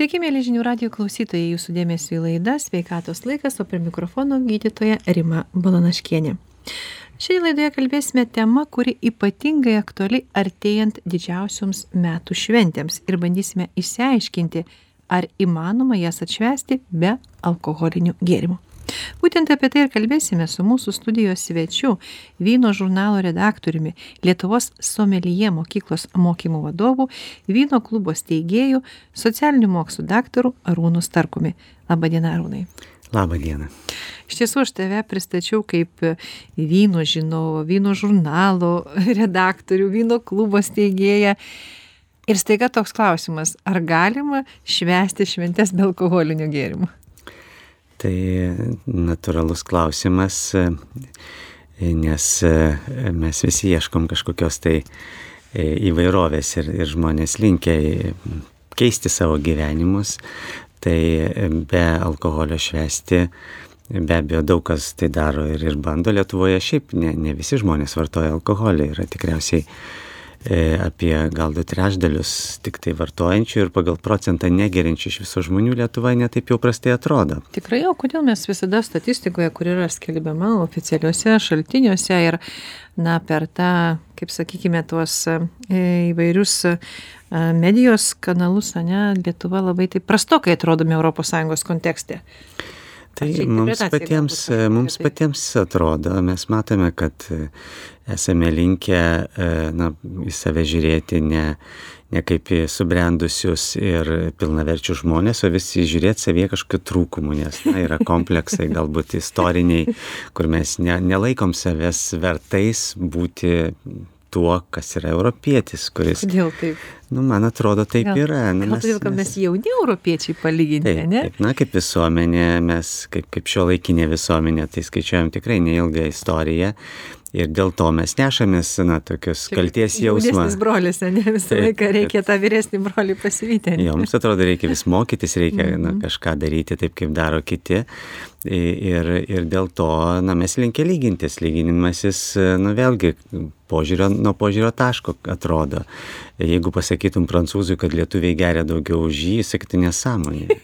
Sveiki, mėly žinių radio klausytojai, jūsų dėmesio į laidą Sveikatos laikas, o prie mikrofono gydytoja Rima Balanaškienė. Šiandien laidoje kalbėsime tema, kuri ypatingai aktuali artėjant didžiausioms metų šventėms. Ir bandysime išsiaiškinti, ar įmanoma jas atšvęsti be alkoholinių gėrimų būtent apie tai ir kalbėsime su mūsų studijos svečiu vyno žurnalo redaktoriumi lietuvos someljė mokyklos mokymų vadovu vyno klubo steigėju socialinių mokslų daktaru arūnu starkumi laba diena arūnai Labą dieną. Iš tiesų, aš tave pristačiau kaip vyno žinovą, vyno žurnalo redaktorių, vyno klubo steigėją. Ir staiga toks klausimas, ar galima švęsti šventės be alkoholinių gėrimų? Tai natūralus klausimas, nes mes visi ieškom kažkokios tai įvairovės ir, ir žmonės linkia keisti savo gyvenimus, tai be alkoholio švesti be abejo daug kas tai daro ir, ir bando Lietuvoje, šiaip ne, ne visi žmonės vartoja alkoholį, yra tikriausiai E, apie gal du trešdalius tiktai vartojančių ir pagal procentą negeriančių iš viso žmonių Lietuva netaip jau prastai atrodo. Tikrai, o kodėl mes visada statistikoje, kur yra skelbiama oficialiuose šaltiniuose ir, na, per tą, kaip sakykime, tuos e, įvairius e, medijos kanalus, ne, Lietuva labai taip prastokai atrodome ES kontekste. Tai mums patiems, mums patiems atrodo, mes matome, kad esame linkę na, į save žiūrėti ne, ne kaip į subrendusius ir pilnaverčius žmonės, o visi žiūrėti savyje kažkokiu trūkumu, nes na, yra kompleksai galbūt istoriniai, kur mes ne, nelaikom savęs vertais būti tuo, kas yra europietis, kuris. Kodėl taip? Nu, man atrodo, taip yra. Nu, gal todėl, kad mes jauni europiečiai palyginti, taip, ne? Taip, na, kaip visuomenė, mes, kaip, kaip šio laikinė visuomenė, tai skaičiuojam tikrai neilgą istoriją ir dėl to mes nešamės, na, tokius kalties jausmą. Vyresnis brolis, ne, visą taip, laiką reikia tą vyresnį brolį pasivyti. Joms atrodo, reikia vis mokytis, reikia mm -hmm. na, mhm. kažką daryti taip, kaip daro kiti. Ir, ir dėl to, na, mes linkia lygintis. Lyginimasis, na, vėlgi, požiūrio, nuo požiūrio taško atrodo. Jeigu pasakytum prancūzui, kad lietuviai geria daugiau už jį, sakytų nesąmonė.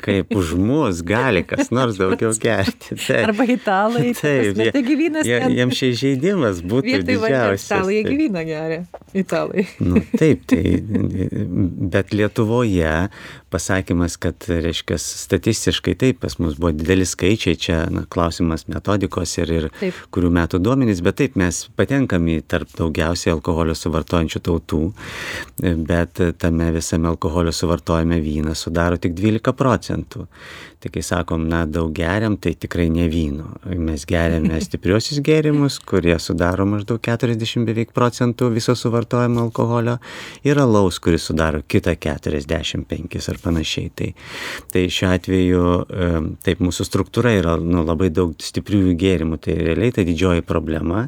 Kaip už mus gali kas nors daugiau gerti. Taip. Arba italai. Taip, jie, tai gyvynas. Jie, jiems čia žaidimas būtų didžiausias. Italai jie gyvyną geria. Italai. Nu, taip, tai, bet Lietuvoje pasakymas, kad, reiškia, statistiškai taip, pas mus buvo dideli skaičiai, čia na, klausimas metodikos ir, ir kurių metų duomenys, bet taip mes patenkam į tarp daugiausiai alkoholio suvartojančių tautų, bet tame visame alkoholio suvartojame vyną sudaro tik 12 procentų. Tai kai sakom na daug geriam tai tikrai ne vyno. Mes geriame stipriuosius gėrimus kurie sudaro maždaug keturiasdešim beveik procentų viso suvartojamo alkoholio ir alaus kuris sudaro kitą keturiasdešim penkis ar panašiai tai tai šiuo atveju taip mūsų struktūra yra nu labai daug stipriųjų gėrimų tai realiai ta didžioji problema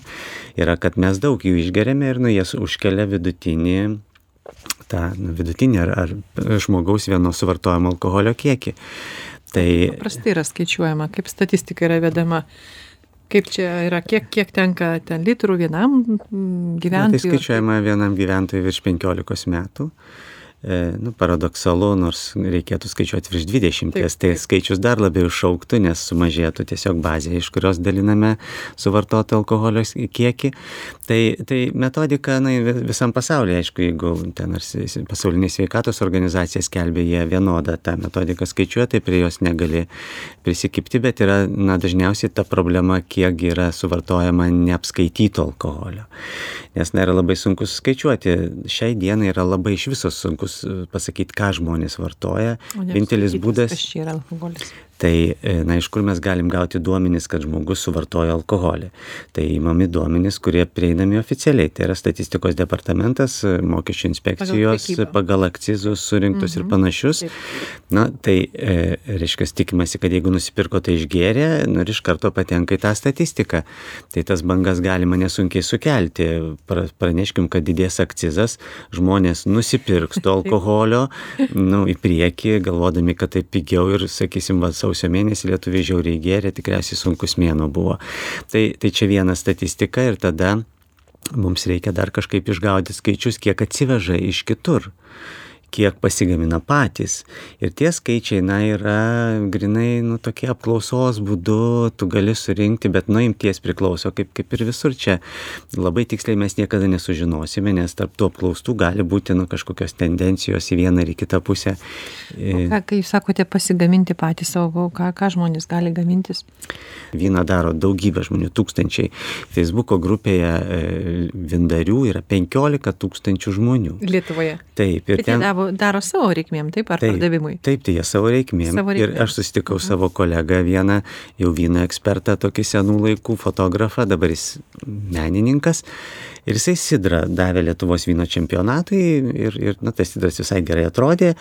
yra kad mes daug jų išgeriame ir nu jie užkelia vidutinį tą nu, vidutinį ar, ar žmogaus vieno suvartojamo alkoholio kiekį. Tai paprastai yra skaičiuojama, kaip statistika yra vedama. Kaip čia yra, kiek, kiek tenka ten litrų vienam gyventojui? Na, tai skaičiuojama vienam gyventojui virš 15 metų. E, nu, paradoksalu, nors reikėtų skaičiuoti virš 20, taip, tai skaičius dar labiau išauktų, nes sumažėtų tiesiog bazė, iš kurios daliname suvartotą alkoholio kiekį. Tai, tai metodika na, visam pasaulyje, aišku, jeigu ten ar pasaulinė sveikatos organizacija skelbia jie vienodą tą metodiką skaičiuoja, tai prie jos negali prisikipti, bet yra na, dažniausiai ta problema, kiek yra suvartojama neapskaityto alkoholio. Nes na, yra labai sunku suskaičiuoti. Šiai dienai yra labai iš viso sunku žmogus pasakyti, ką žmonės vartoja. Vienintelis būdas. Tai e, na iš kur mes galim gauti duomenis kad žmogus suvartojo alkoholį? Tai imami duomenys kurie prieinami oficialiai. Tai yra statistikos departamentas mokesčių inspekcijos pagal, akcizus surinktus mhm. ir panašius. Taip. na tai e, reiškias tikimasi kad jeigu nusipirko tai išgėrė nu ir iš karto patenka į tą statistiką. Tai tas bangas galima nesunkiai sukelti. Pra, praneškim kad didės akcizas žmonės nusipirks to alkoholio nu į priekį galvodami kad tai pigiau ir sakysim va sau sausio mėnesį lietuviai žiauriai gėrė, tikriausiai sunkus mėno buvo. Tai, tai čia viena statistika ir tada mums reikia dar kažkaip išgauti skaičius, kiek atsiveža iš kitur kiek pasigamina patys. Ir tie skaičiai, na, yra grinai, nu, tokie apklausos būdu, tu gali surinkti, bet nuimties priklauso, kaip, kaip ir visur čia. Labai tiksliai mes niekada nesužinosime, nes tarp tų apklaustų gali būti, nu, kažkokios tendencijos į vieną ar į kitą pusę. O ką, kai jūs sakote pasigaminti patys savo, ką, ką žmonės gali gamintis? Vyną daro daugybė žmonių, tūkstančiai. Facebook'o grupėje e, Vindarių yra 15 tūkstančių žmonių. Lietuvoje. Taip, ir ten... Davo, daro savo reikmėm, taip, ar taip, pardavimui? Taip, tai jie savo reikmėm. Savo. Ir aš susitikau Aha. savo kolegą vieną, jau vyną ekspertą, tokį senų laikų fotografą, dabar jis menininkas. Ir jisai sidrą davė Lietuvos vyno čempionatui ir, ir na, tas sidras visai gerai atrodė.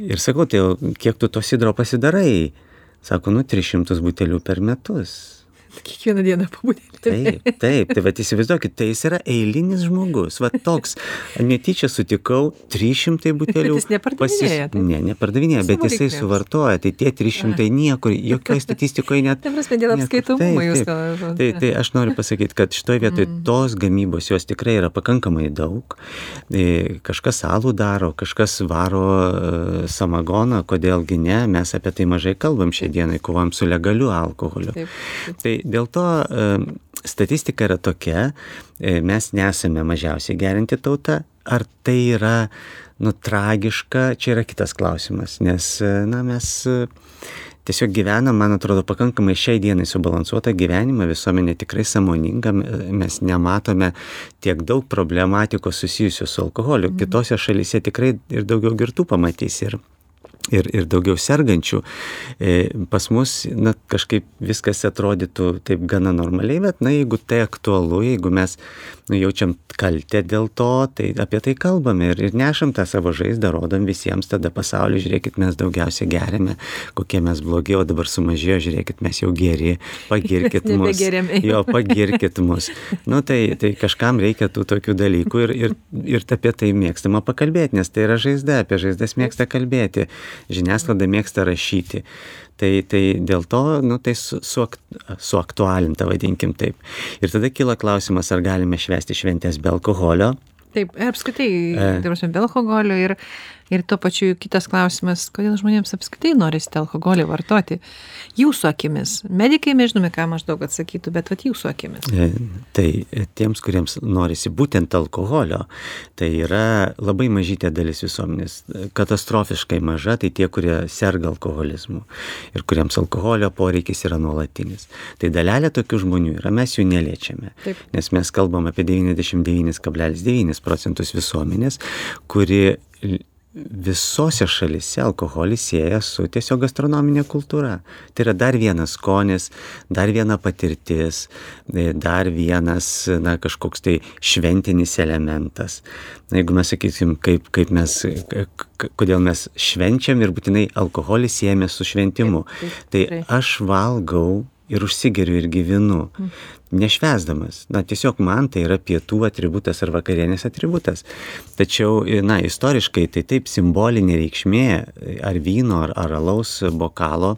Ir sakau, tai kiek tu to sidro pasidarai? Sako, nu, 300 butelių per metus. Kiekvieną dieną pabudėti. Taip, taip, tai va įsivaizduokit, tai jis yra eilinis žmogus, va toks, netyčia sutikau 300 butelių. Bet jis nepardavinėja. Pasi... Ne, nepardavinėja, bet jisai reikmėms. suvartoja, tai tie 300 niekur, jokioje statistikoje net. Tai prasme, dėl apskaitomumo jūs kalbate. Tai, tai aš noriu pasakyti, kad šitoje vietoje mm. tos gamybos jos tikrai yra pakankamai daug. E, kažkas salų daro, kažkas varo e, samagoną, kodėlgi ne, mes apie tai mažai kalbam šią dieną, kovam su legaliu alkoholiu. Taip, taip. Tai dėl to statistika yra tokia, e, mes nesame mažiausiai gerinti tauta, ar tai yra, nu, tragiška, čia yra kitas klausimas, nes, e, na, mes e, tiesiog gyvenam, man atrodo, pakankamai šiai dienai subalansuotą gyvenimą, visuomenė tikrai samoninga, mes nematome tiek daug problematikos susijusių su alkoholiu. Mhm. Kitose šalyse tikrai ir daugiau girtų pamatys. Ir ir, ir daugiau sergančių. E, pas mus, na, kažkaip viskas atrodytų taip gana normaliai, bet, na, jeigu tai aktualu, jeigu mes nu, jaučiam kaltę dėl to, tai apie tai kalbame ir, ir nešam tą savo žaizdą, rodom visiems tada pasaulį, žiūrėkit, mes daugiausiai geriame, kokie mes blogi, o dabar sumažėjo, žiūrėkit, mes jau geri, pagirkit mus. jo, pagirkit mus. Nu, tai, tai kažkam reikia tų tokių dalykų ir, ir, ir apie tai mėgstama pakalbėti, nes tai yra žaizda, apie žaizdas mėgsta kalbėti žiniasklaida mėgsta rašyti. Tai, tai dėl to, nu, tai su, su, suaktualinta, vadinkim taip. Ir tada kyla klausimas, ar galime švesti šventės be alkoholio. Taip, apskritai, e. be alkoholio ir ir tuo pačiu kitas klausimas kodėl žmonėms apskritai norisi tą alkoholį vartoti? Jūsų akimis. Medikai mes žinome ką maždaug atsakytų bet vat jūsų akimis. E, tai tiems kuriems norisi būtent alkoholio tai yra labai mažytė dalis visuomenės. Katastrofiškai maža tai tie kurie serga alkoholizmu ir kuriems alkoholio poreikis yra nuolatinis. Tai dalelė tokių žmonių yra mes jų neliečiame. Taip. nes mes kalbam apie 99,9 procentus visuomenės kuri visose šalyse alkoholį sieja su tiesiog gastronominė kultūra. Tai yra dar vienas skonis, dar viena patirtis, e, dar vienas na, kažkoks tai šventinis elementas. Na, jeigu mes sakysim, kaip, kaip mes, kodėl mes švenčiam ir būtinai alkoholį siejame su šventimu. Tai aš valgau ir užsigeriu ir gyvenu. Mm nešvesdamas. Na, tiesiog man tai yra pietų atributas ar vakarienės atributas. Tačiau, na, istoriškai tai taip simbolinė reikšmė ar vyno, ar, ar alaus bokalo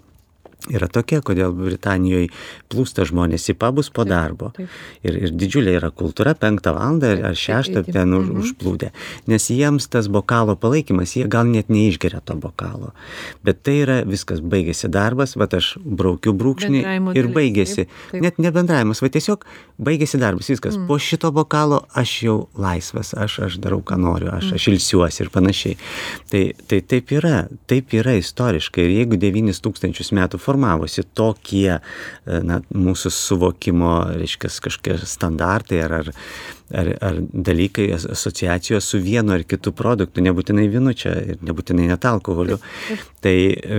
yra tokia, kodėl Britanijoje plūsta žmonės į pabus po darbo. Taip, taip. Ir, ir didžiulė yra kultūra, penktą valandą ar šeštą ten mhm. užplūdė. Nes jiems tas bokalo palaikymas, jie gal net neišgeria to bokalo. Bet tai yra viskas, baigėsi darbas, va aš braukiu brūkšnį ir baigėsi. Taip, taip. Net ne bendravimas, va tiesiog baigėsi darbas, viskas. Mm. Po šito bokalo aš jau laisvas, aš, aš darau, ką noriu, aš, mm. aš ilsiuosi ir panašiai. Tai, tai taip yra, taip yra istoriškai. Ir jeigu 9000 metų formavosi tokie na, mūsų suvokimo, reiškia, kažkokie standartai ar, ar, ar, ar dalykai, asociacijos su vienu ar kitu produktu, nebūtinai vynu čia ir nebūtinai net alkoholiu. Tai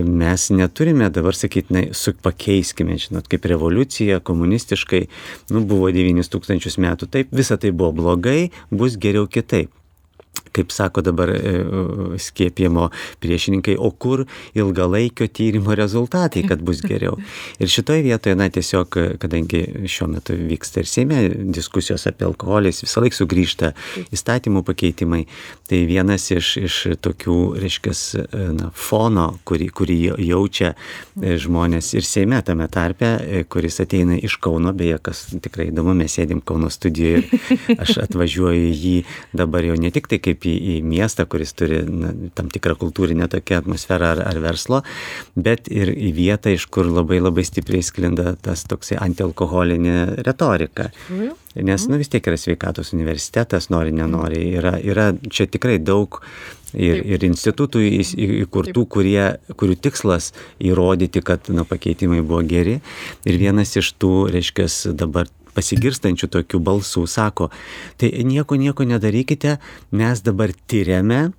mes neturime dabar sakyti, pakeiskime, žinot, kaip revoliucija, komunistiškai, nu, buvo 9000 metų, taip, visa tai buvo blogai, bus geriau kitaip kaip sako dabar e, skiepijimo priešininkai, o kur ilgalaikio tyrimo rezultatai, kad bus geriau. Ir šitoje vietoje, na tiesiog, kadangi šiuo metu vyksta ir Seime diskusijos apie alkoholį, visą laiką sugrįžta įstatymų pakeitimai, tai vienas iš, iš tokių, reiškia, na, fono, kurį, kurį jaučia e, žmonės ir Seime tame tarpe, e, kuris ateina iš Kauno, beje, kas tikrai įdomu, mes sėdim Kauno studijoje ir aš atvažiuoju jį dabar jau ne tik tai kaip kaip į, į miestą, kuris turi na, tam tikrą kultūrinę tokią atmosferą ar, ar verslo, bet ir į vietą, iš kur labai labai stipriai sklinda tas toksai antialkoholinė retorika. Mhm. Nes nu, vis tiek yra sveikatos universitetas, nori, nenori. Yra, yra čia tikrai daug ir, Taip. ir institutų įkurtų, kurie, kurių tikslas įrodyti, kad na, pakeitimai buvo geri. Ir vienas iš tų, reiškia, dabar pasigirstančių tokių balsų sako, tai nieko, nieko nedarykite, mes dabar tyriame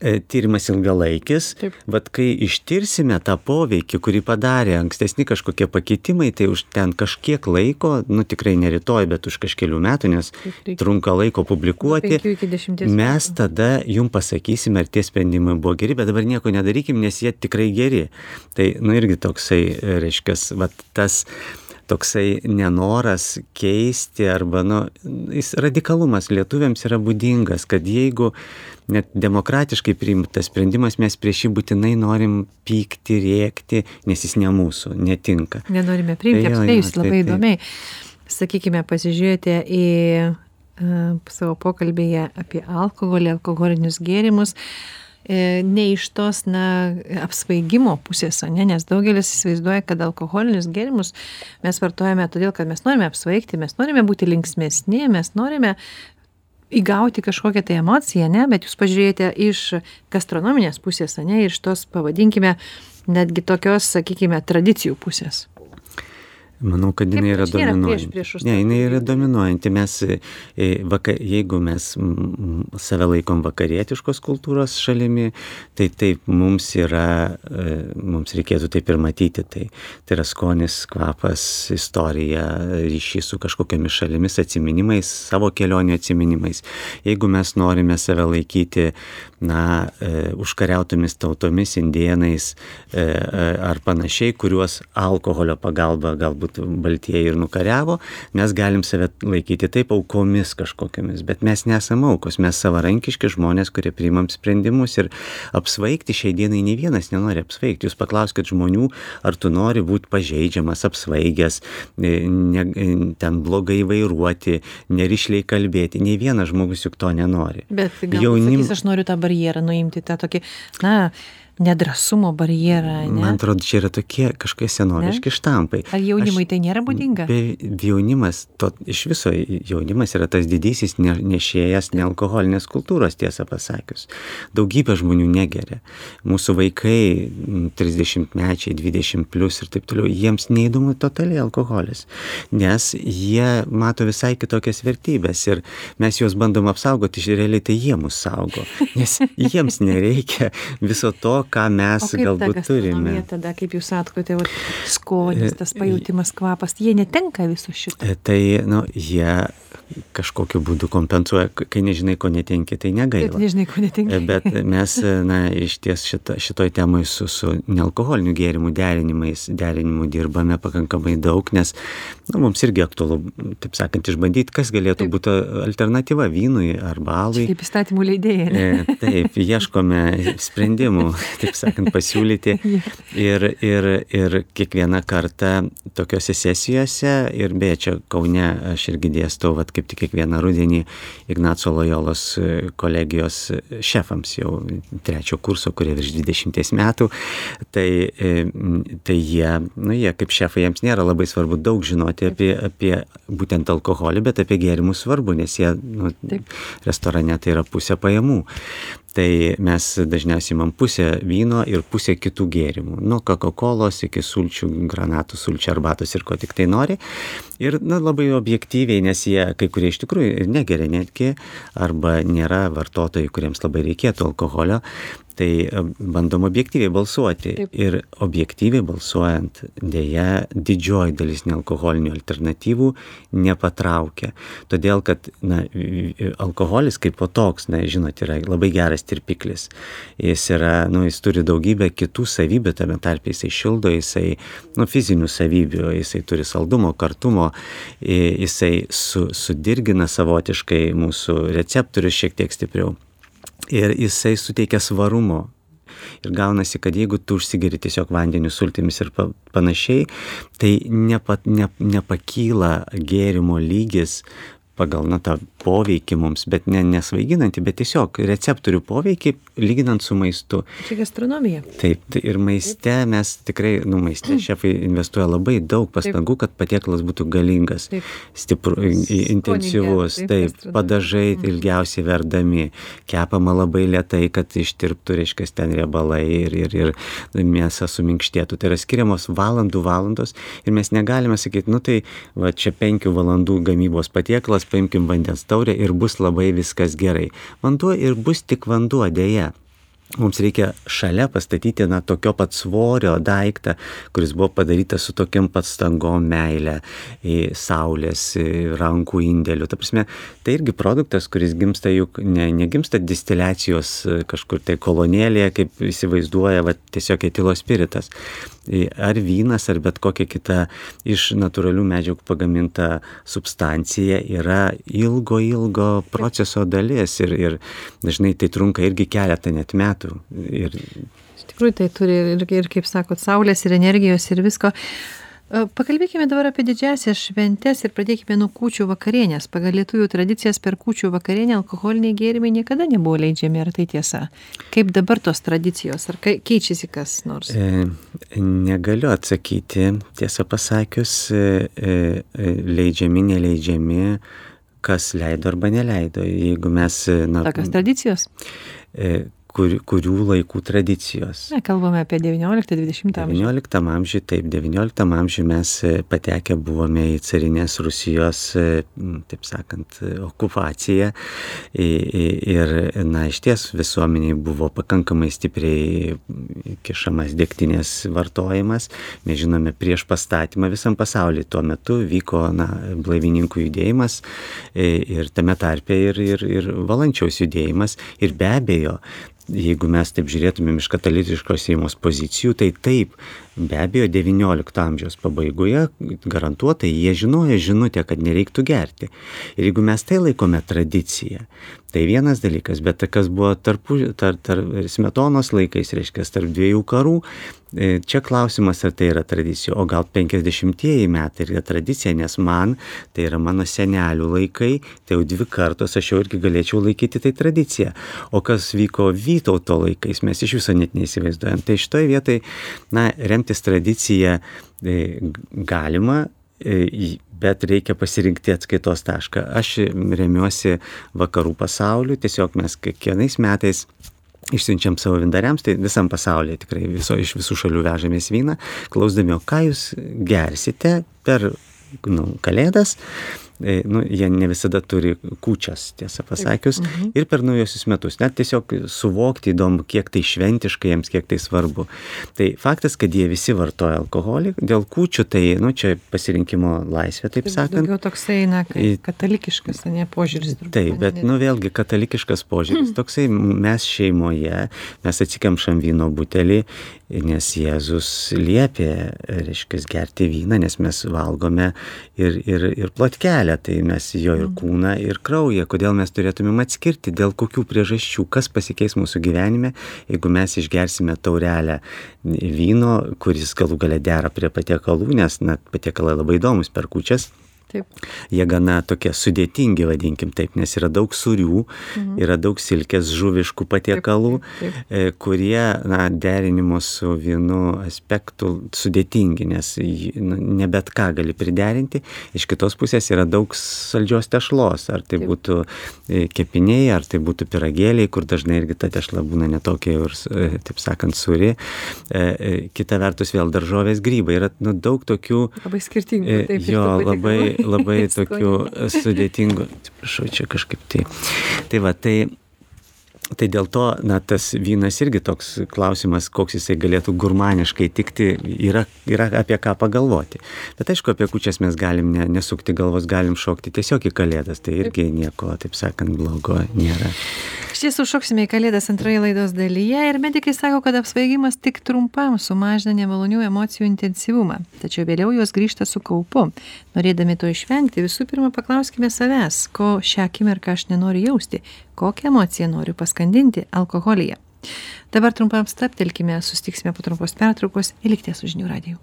E, tyrimas ilgalaikis, bet kai ištirsime tą poveikį, kurį padarė ankstesni kažkokie pakeitimai, tai už ten kažkiek laiko, nu tikrai ne rytoj, bet už kažkelių metų, nes trunka laiko publikuoti, mes tada jum pasakysime, ar tie sprendimai buvo geri, bet dabar nieko nedarykim, nes jie tikrai geri. Tai, nu irgi toksai, reiškia, tas toksai nenoras keisti arba, nu, jis radikalumas lietuviams yra būdingas, kad jeigu net demokratiškai priimtas sprendimas, mes prieš jį būtinai norim pykti, rėkti, nes jis ne mūsų, netinka. Nenorime priimti, tai, apskritai jūs labai tai, įdomiai, sakykime, pasižiūrėjote į uh, savo pokalbėje apie alkoholį, alkoholinius gėrimus. E, ne iš tos, na, apsvaigimo pusės, ne, nes daugelis įsivaizduoja, kad alkoholinius gėrimus mes vartojame todėl, kad mes norime apsvaigti, mes norime būti linksmėsni, mes norime įgauti kažkokią tai emociją, ne, bet jūs pažiūrėjote iš gastronominės pusės, ne, ir iš tos, pavadinkime, netgi tokios, sakykime, tradicijų pusės. Manau, kad jinai yra dominuojanti. Ne, jinai yra dominuojanti. Mes, e, vaka, jeigu mes save laikom vakarietiškos kultūros šalimi, tai taip mums yra, e, mums reikėtų taip ir matyti. Tai, tai yra skonis, kvapas, istorija, ryšys su kažkokiamis šalimis, atsiminimais, savo kelionių atsiminimais. Jeigu mes norime save laikyti, na, e, užkariautomis tautomis, indienais ar panašiai, kuriuos alkoholio pagalba galbūt kad baltieji ir nukariavo, mes galim save laikyti taip aukomis kažkokiamis, bet mes nesame aukos, mes savarankiški žmonės, kurie priimam sprendimus ir apsvaigti šiai dienai ne vienas nenori apsvaigti. Jūs paklauskite žmonių, ar tu nori būti pažeidžiamas, apsvaigęs, ne, ten blogai vairuoti, nerišliai kalbėti. Ne vienas žmogus juk to nenori. Bet jaunimas. Sakys, aš noriu tą barjerą nuimti, tą tokį, na, nedrąsumo barjerą. Ne? Man atrodo, čia yra tokie kažkokie senoviški štampai. Ar jaunimui tai nėra būdinga? Be, jaunimas, to, iš viso jaunimas yra tas didysis ne, nešėjas nealkoholinės kultūros, tiesą pasakius. Daugybė žmonių negeria. Mūsų vaikai, 30 mečiai, 20 plus ir taip toliau, jiems neįdomu totaliai alkoholis, nes jie mato visai kitokias vertybės ir mes juos bandom apsaugoti, realiai tai jie mus saugo, nes jiems nereikia viso to, ką mes galbūt turime. Tada, kaip jūs sakote, skonis, tas pajūtimas, kvapas, jie netenka viso šito. E, tai, nu, jie kažkokiu būdu kompensuoja, kai nežinai, ko netenki, tai negaila. Bet nežinai, ko netenki. Bet mes, na, iš ties šita, šitoj temai su, su nealkoholiniu gėrimu derinimais, derinimu dirbame pakankamai daug, nes nu, mums irgi aktualu, taip sakant, išbandyti, kas galėtų taip. būti alternatyva vynui arba alui. Kaip įstatymų leidėjai. E, taip, ieškome sprendimų, taip sakant, pasiūlyti. Ir, ir, ir kiekvieną kartą tokiuose sesijose, ir beje, čia Kaune aš irgi dėstau, vat, kaip tik kiekvieną rudenį Ignaco Lojolos e, kolegijos šefams jau trečio kurso, kurie virš 20 metų, tai, e, tai jie, nu, jie kaip šefai, jiems nėra labai svarbu daug žinoti apie, apie būtent alkoholį, bet apie gėrimus svarbu, nes jie nu, restorane tai yra pusė pajamų tai mes dažniausiai imam pusę vyno ir pusę kitų gėrimų. Nuo Coca-Colos iki sulčių, granatų, sulčių arbatos ir ko tik tai nori. Ir na, labai objektyviai, nes jie kai kurie iš tikrųjų ir negeria netgi, arba nėra vartotojai, kuriems labai reikėtų alkoholio, tai e, bandom objektyviai balsuoti. Ir objektyviai balsuojant, dėja, didžioji dalis nealkoholinių alternatyvų nepatraukia. Todėl, kad na, alkoholis kaip po toks, na, žinot, yra labai geras tirpiklis. Jis, yra, nu, jis turi daugybę kitų savybių, tame tarp jisai šildo, jisai nu, fizinių savybių, jisai turi saldumo, kartumo, jisai su, sudirgina savotiškai mūsų receptorius šiek tiek stipriau ir jisai suteikia svarumo. Ir gaunasi, kad jeigu tu užsigeri tiesiog vandeniu sultimis ir panašiai, tai nepa, ne, nepakyla gėrimo lygis pagal na tą poveikį mums bet ne nesvaiginantį bet tiesiog receptorių poveikį lyginant su maistu. Čia gastronomija. Taip tai ir maiste mes tikrai nu maiste šefai investuoja labai daug pastangų kad patiekalas būtų galingas stipru intensyvus. taip padažai ilgiausiai verdami kepama labai lėtai kad ištirptų reiškias ten riebalai ir ir ir mėsa suminkštėtų. Tai yra skiriamos valandų valandos ir mes negalime sakyt nu tai va čia penkių valandų gamybos patiekalas paimkim vandens taurę ir bus labai viskas gerai. Vanduo ir bus tik vanduo deja mums reikia šalia pastatyti na tokio pat svorio daiktą kuris buvo padarytas su tokiom pastangom meile saulės rankų indėliu. Ta prasme tai irgi produktas kuris gimsta juk ne negimsta distiliacijos kažkur tai kolonėlėje kaip įsivaizduoja vat tiesiog etilo spiritas ar vynas ar bet kokia kita iš natūralių medžiagų pagaminta substancija yra ilgo ilgo proceso dalis ir ir dažnai tai trunka irgi keletą net metų metų. Ir... Iš tikrųjų, tai turi ir, ir, kaip sakot, saulės ir energijos ir visko. E, pakalbėkime dabar apie didžiasias šventes ir pradėkime nuo kūčių vakarienės. Pagal lietuvių tradicijas per kūčių vakarienę alkoholiniai gėrimai niekada nebuvo leidžiami, ar tai tiesa? Kaip dabar tos tradicijos, ar keičiasi kas nors? E, negaliu atsakyti, tiesą pasakius, e, e, leidžiami, neleidžiami, kas leido arba neleido. Jeigu mes... Na, Tokios tradicijos? E, kur, kurių laikų tradicijos. Ne, kalbame apie 19-20 amžių. 19 amžiui, taip, 19 amžiui mes e, patekę buvome į carinės Rusijos, e, taip sakant, okupaciją ir, na, iš ties visuomeniai buvo pakankamai stipriai kišamas dėktinės vartojimas. Mes žinome, prieš pastatymą visam pasauliu tuo metu vyko, na, blaivininkų judėjimas e, ir tame tarpe ir, ir, ir valančiaus judėjimas ir be abejo, jeigu mes taip žiūrėtumėm iš katalikiškos šeimos pozicijų, tai taip, be abejo, XIX amžiaus pabaigoje garantuotai jie žinojo žinutę, kad nereiktų gerti. Ir jeigu mes tai laikome tradicija, tai vienas dalykas, bet kas buvo tarp, tarp, tarp smetonos laikais, reiškia, tarp dviejų karų, e, čia klausimas, ar tai yra tradicija, o gal 50-ieji metai yra tradicija, nes man tai yra mano senelių laikai, tai jau dvi kartos aš jau irgi galėčiau laikyti tai tradicija. O kas vyko Vytauto laikais, mes iš viso net neįsivaizduojam. Tai šitoje vietoje, na, remtis tradicija e, galima, e, bet reikia pasirinkti atskaitos tašką. Aš remiuosi vakarų pasauliu, tiesiog mes kiekvienais metais išsiunčiam savo vindariams, tai visam pasaulyje tikrai viso, iš visų šalių vežamės vyną, klausdami, o ką jūs gersite per nu, kalėdas, E, nu, jie ne visada turi kūčias, tiesą pasakius, mhm. ir per naujosius metus. Net tiesiog suvokti įdomu, kiek tai šventiškai jiems, kiek tai svarbu. Tai faktas, kad jie visi vartoja alkoholį, dėl kūčių tai, nu, čia pasirinkimo laisvė, taip tai sakant. Daugiau toksai, na, katalikiškas, ne požiūris. Turbūt, taip, bet, nu, vėlgi katalikiškas požiūris. Toksai mes šeimoje, mes atsikemšam vyno butelį nes Jėzus liepė, reiškia, gerti vyną, nes mes valgome ir, ir, ir plotkelę, tai mes jo ir mhm. kūną, ir kraują. Kodėl mes turėtumėm atskirti, dėl kokių priežasčių, kas pasikeis mūsų gyvenime, jeigu mes išgersime taurelę vyno, kuris galų gale dera prie patiekalų, nes na, patiekalai labai įdomus per kučias Taip. Jie gana tokie sudėtingi, vadinkim taip, nes yra daug surių, mhm. yra daug silkės žuviškų patiekalų, taip, taip, taip. E, kurie, na, derinimo su vienu aspektu sudėtingi, nes nu, ne bet ką gali priderinti. Iš kitos pusės yra daug saldžios tešlos, ar tai taip. būtų e, kepiniai, ar tai būtų piragėliai, kur dažnai irgi ta tešla būna netokia ir, e, taip sakant, suri. Kita vertus vėl daržovės grybai. Yra nu, daug tokių... Labai skirtingų. Taip, jo, labai labai tokių sudėtingų, atsiprašau, čia kažkaip tai. Tai va, tai Tai dėl to, na, tas vynas irgi toks klausimas, koks jisai galėtų gurmaniškai tikti, yra, yra apie ką pagalvoti. Bet aišku, apie kučias mes galim ne, nesukti galvos, galim šokti tiesiog į kalėdas, tai irgi nieko, taip sakant, blogo nėra. Iš tiesų šoksime į kalėdas antroje laidos dalyje ir medikai sako, kad apsvaigimas tik trumpam sumažina nemalonių emocijų intensyvumą, tačiau vėliau jos grįžta su kaupu. Norėdami to išvengti, visų pirma paklauskime savęs, ko šią akimirką aš nenoriu jausti, kokią emociją noriu paskandinti alkoholyje. Dabar trumpam staptelkime, sustiksime po trumpos pertraukos likties su žinių radiju.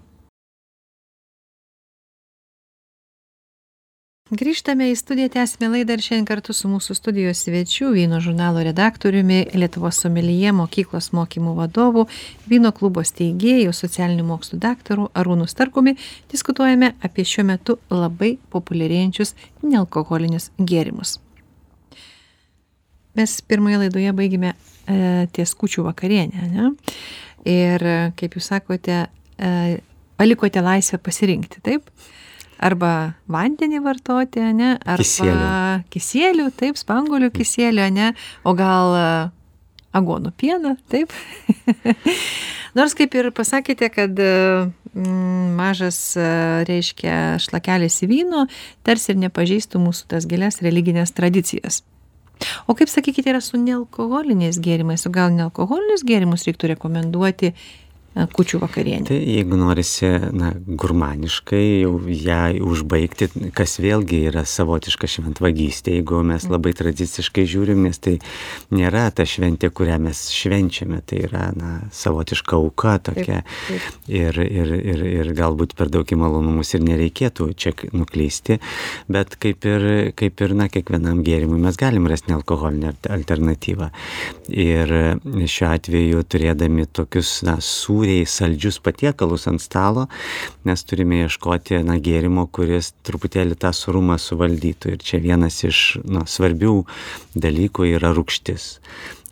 Grįžtame į studiją tęsiame laidą ir šiandien kartu su mūsų studijos svečiu vyno žurnalo redaktoriumi lietuvos someljė mokyklos mokymų vadovu vyno klubo steigėju socialinių mokslų daktaru arūnu starkumi. Diskutuojame apie šiuo metu labai populiarėjančius nealkoholinius gėrimus. Mes pirmoje laidoje baigėme e, ties kūčių vakarienę ane ir kaip jūs sakote e, palikote laisvę pasirinkti taip arba vandenį vartoti ane? Arba Kisielių. taip spanguolių kisielių ane? O gal e, aguonų pieną taip? Nors kaip ir pasakėte kad mm, mažas e, reiškia šlakelis vyno tarsi ir nepažeistų mūsų tas gilias religines tradicijas. O kaip sakykite yra su nealkoholiniais gėrimais? O gal nealkoholinius gėrimus reiktų rekomenduoti e, kūčių vakarienei Tai jeigu norisi, na, gurmaniškai jau ją užbaigti, kas vėlgi yra savotiška šventvagystė, jeigu mes labai tradiciškai žiūrim, nes tai nėra ta šventė, kurią mes švenčiame, tai yra, na, savotiška auka tokia. Taip, taip. Ir, ir, ir, ir galbūt per daug į malonumus ir nereikėtų čia nuklysti, bet kaip ir, kaip ir, na, kiekvienam gėrimui mes galim rasti nealkoholinę alternatyvą. Ir šiuo atveju turėdami tokius, na, sūriai saldžius patiekalus ant stalo, mes turime ieškoti, na, gėrimo, kuris truputėlį tą surumą suvaldytų. Ir čia vienas iš, na, svarbių dalykų yra rūkštis.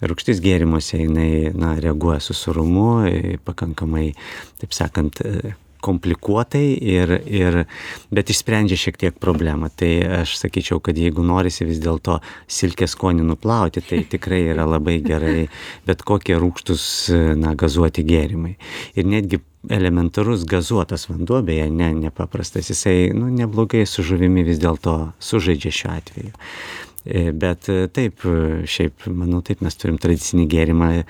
Rūkštis gėrimuose jinai, na, reaguoja su surumu, e, pakankamai, taip sakant, e, komplikuotai ir, ir, bet išsprendžia šiek tiek problemą. Tai aš sakyčiau, kad jeigu norisi vis dėlto silkės skonį nuplauti, tai tikrai yra labai gerai bet kokie rūkštus, na, gazuoti gėrimai. Ir netgi elementarus gazuotas vanduo, beje, ne, nepaprastas, jisai, nu, neblogai su žuvimi vis dėlto sužaidžia šiuo atveju. E, Bet e, taip, šiaip, manau, taip mes turim tradicinį gėrimą e,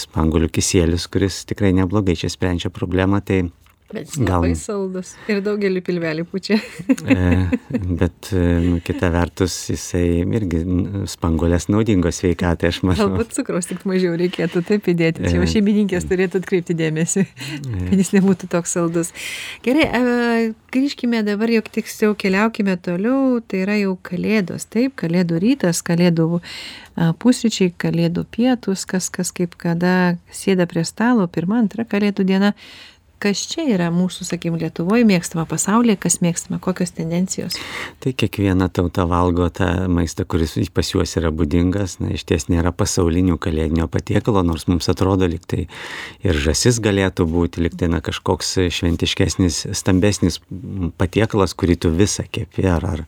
spanguolių kisėlius, kuris tikrai neblogai čia sprendžia problemą. Tai bet jis Gal- labai saldus ir daugelį pilvelį pučia E, bet e, nu, kita vertus jisai irgi n, spanguolės naudingos sveikatai, aš manau. Galbūt cukraus tik mažiau reikėtų taip įdėti. Čia E. šeimininkės turėtų atkreipti dėmesį, kad jis nebūtų toks saldus. Gerai, e, grįžkime dabar, jau tiksliau keliaukime toliau. Tai yra jau kalėdos, taip, kalėdų rytas, kalėdų pusryčiai, kalėdų pietus, kas, kas kaip kada sėda prie stalo, pirmą, antrą kalėdų dieną. Kas čia yra mūsų, sakykime, Lietuvoje mėgstama pasaulyje, kas mėgstama, kokios tendencijos? Tai kiekviena tauta valgo tą maistą, kuris pas juos yra būdingas. Na, iš ties nėra pasaulinių kalėdinio patiekalo, nors mums atrodo liktai ir žasis galėtų būti, liktai na, kažkoks šventiškesnis, stambesnis patiekalas, kurį tu visą kepi, ar, ar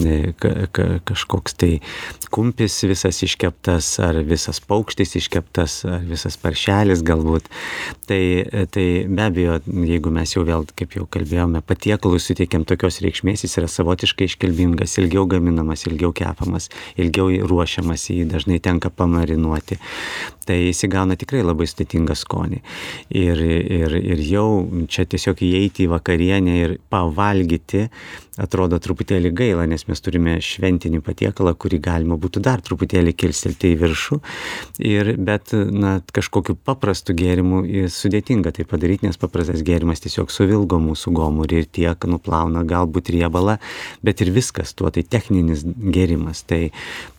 e, ka, ka, kažkoks tai kumpis visas iškeptas, ar visas paukštis iškeptas, ar visas paršelis galbūt. Tai, tai be abejo, jeigu mes jau vėl, kaip jau kalbėjome, patiekalui suteikiam tokios reikšmės, jis yra savotiškai iškalbingas, ilgiau gaminamas, ilgiau kepamas, ilgiau ruošiamas, jį dažnai tenka pamarinuoti. Tai jis įgauna tikrai labai sudėtingą skonį. Ir, ir, ir jau čia tiesiog įeiti į vakarienę ir pavalgyti atrodo truputėlį gaila, nes mes turime šventinį patiekalą, kurį galima būtų dar truputėlį kilstelti į viršų. Ir, bet, na, kažkokiu paprastu gėrimu sudėtinga tai padaryti, nes paprastas gėrimas tiesiog suvilgo mūsų gomurį ir tiek nuplauna galbūt riebalą, bet ir viskas tuo, tai techninis gėrimas. Tai,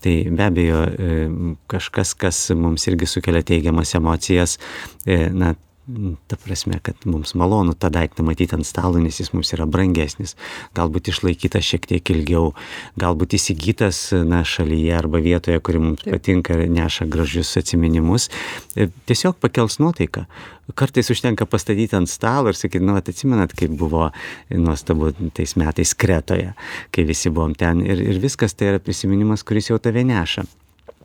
tai be abejo e, kažkas, kas mums irgi sukelia teigiamas emocijas, e, na, Ta prasme, kad mums malonu tą daiktą matyti ant stalo, nes jis mums yra brangesnis, galbūt išlaikytas šiek tiek ilgiau, galbūt įsigytas na, šalyje arba vietoje, kuri mums Taip. patinka ir neša gražius atsiminimus. E, Tiesiog pakels nuotaiką. Kartais užtenka pastatyti ant stalo ir sakyti, nu, atsimenat, kaip buvo nuostabu tais metais Kretoje, kai visi buvom ten ir, ir viskas tai yra prisiminimas, kuris jau tave neša.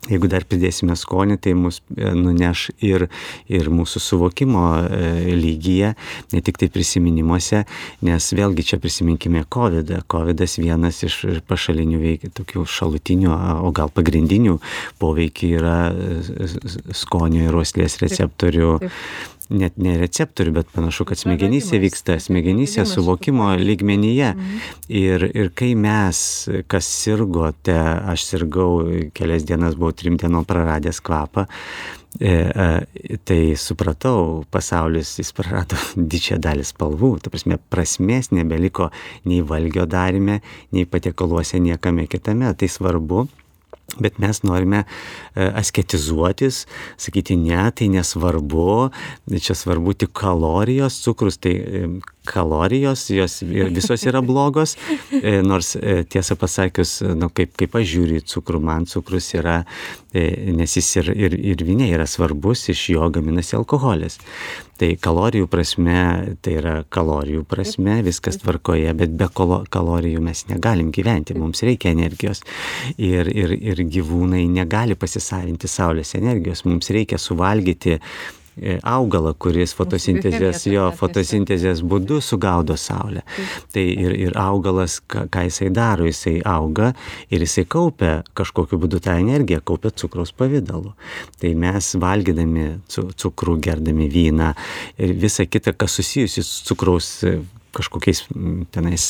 Jeigu dar pridėsime skonį, tai mus e, nuneš ir, ir mūsų suvokimo e, lygyje, ne tik tai prisiminimuose, nes vėlgi čia prisiminkime COVID. -ą. COVID vienas iš pašalinių veikia, tokių šalutinių, o gal pagrindinių poveikių yra e, skonio ir uoslės receptorių taip. Net ne receptorių, bet panašu, kad smegenyse vyksta, smegenyse suvokimo lygmenyje. Mhm. Ir, ir kai mes, kas sirgote, aš sirgau kelias dienas, buvau trim dienom praradęs kvapą, e, e, tai supratau, pasaulis jis prarado didžiąją dalį spalvų, ta prasme, prasmės nebeliko nei valgio darime, nei patiekaluose niekame kitame. Tai svarbu Bet mes norime e, asketizuotis, sakyti, ne, tai nesvarbu, čia svarbu tik kalorijos, cukrus, tai e, kalorijos, jos visos yra blogos, e, nors tiesą pasakius, nu, kaip, kaip aš žiūriu į cukrų, man cukrus yra, nes jis ir, ir, ir vinė yra svarbus, iš jo gaminasi alkoholis. Tai kalorijų prasme, tai yra kalorijų prasme, viskas tvarkoje, bet be kalorijų mes negalim gyventi, mums reikia energijos. Ir, ir, ir gyvūnai negali pasisavinti saulės energijos, mums reikia suvalgyti E, augalą, kuris fotosintezės, jo fotosintezės būdu sugaudo saulę. Tai ir, ir augalas, ką, ką jisai daro, jisai auga ir jisai kaupia kažkokiu būdu tą energiją, kaupia cukraus pavydalu. Tai mes valgydami cukrų, gerdami vyną ir visa kita, kas susijusi su cukraus kažkokiais tenais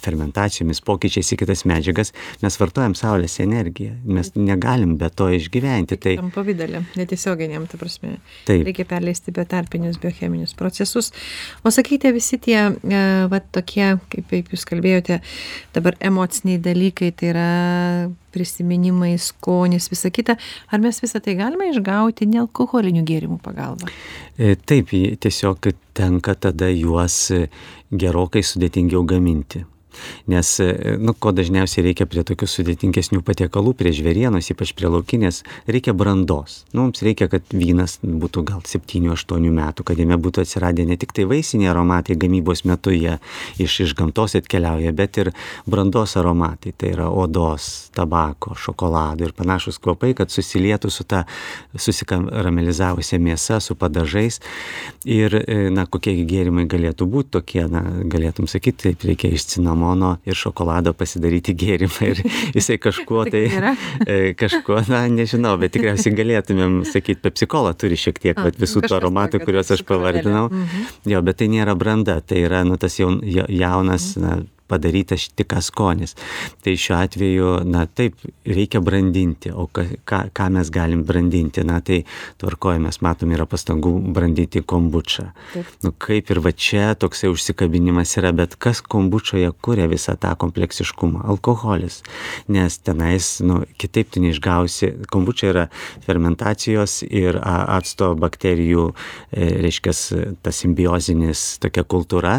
fermentacijomis, pokyčiais į kitas medžiagas, mes vartojam saulės energiją, mes negalim be to išgyventi. Tai tam pavydalė, netiesioginiam, ta prasme. Taip. Reikia perleisti betarpinius biocheminius procesus. O sakykite, visi tie, e, va, tokie, kaip, kaip jūs kalbėjote, dabar emociniai dalykai, tai yra prisiminimai, skonis, visa kita, ar mes visą tai galime išgauti nealkoholinių gėrimų pagalba? E, taip, tiesiog tenka tada juos gerokai sudėtingiau gaminti. Nes, e, nu, ko dažniausiai reikia prie tokių sudėtingesnių patiekalų, prie žvėrienos, ypač prie laukinės, reikia brandos. Nu, mums reikia, kad vynas būtų gal 7-8 metų, kad jame būtų atsiradę ne tik tai vaisiniai aromatai gamybos metu jie iš, iš gamtos atkeliauja, bet ir brandos aromatai, tai yra odos, tabako, šokolado ir panašus kvapai, kad susilietų su ta susikamelizavusia mėsa, su padažais. Ir, e, na, kokie gėrimai galėtų būti tokie, na, galėtum sakyti, taip reikia iš cinamo cinamono ir šokolado pasidaryti gėrimą ir jisai kažkuo tai, e, kažkuo, na, nežinau, bet tikriausiai galėtumėm sakyti, pepsikola turi šiek tiek A, visų tų aromatų, kuriuos aš pavardinau. Mhm. Jo, bet tai nėra branda, tai yra, nu, tas jaun, jaunas, na, padarytas tik skonis. Tai šiuo atveju, na taip, reikia brandinti, o ką, ką, mes galim brandinti, na tai tvarkoje mes matom yra pastangų brandinti kombučą. Taip. Nu, kaip ir va čia toksai užsikabinimas yra, bet kas kombučoje kuria visą tą kompleksiškumą? Alkoholis. Nes tenais, nu, kitaip tu neišgausi, kombučia yra fermentacijos ir acto bakterijų, e, reiškia, ta simbiozinis tokia kultūra,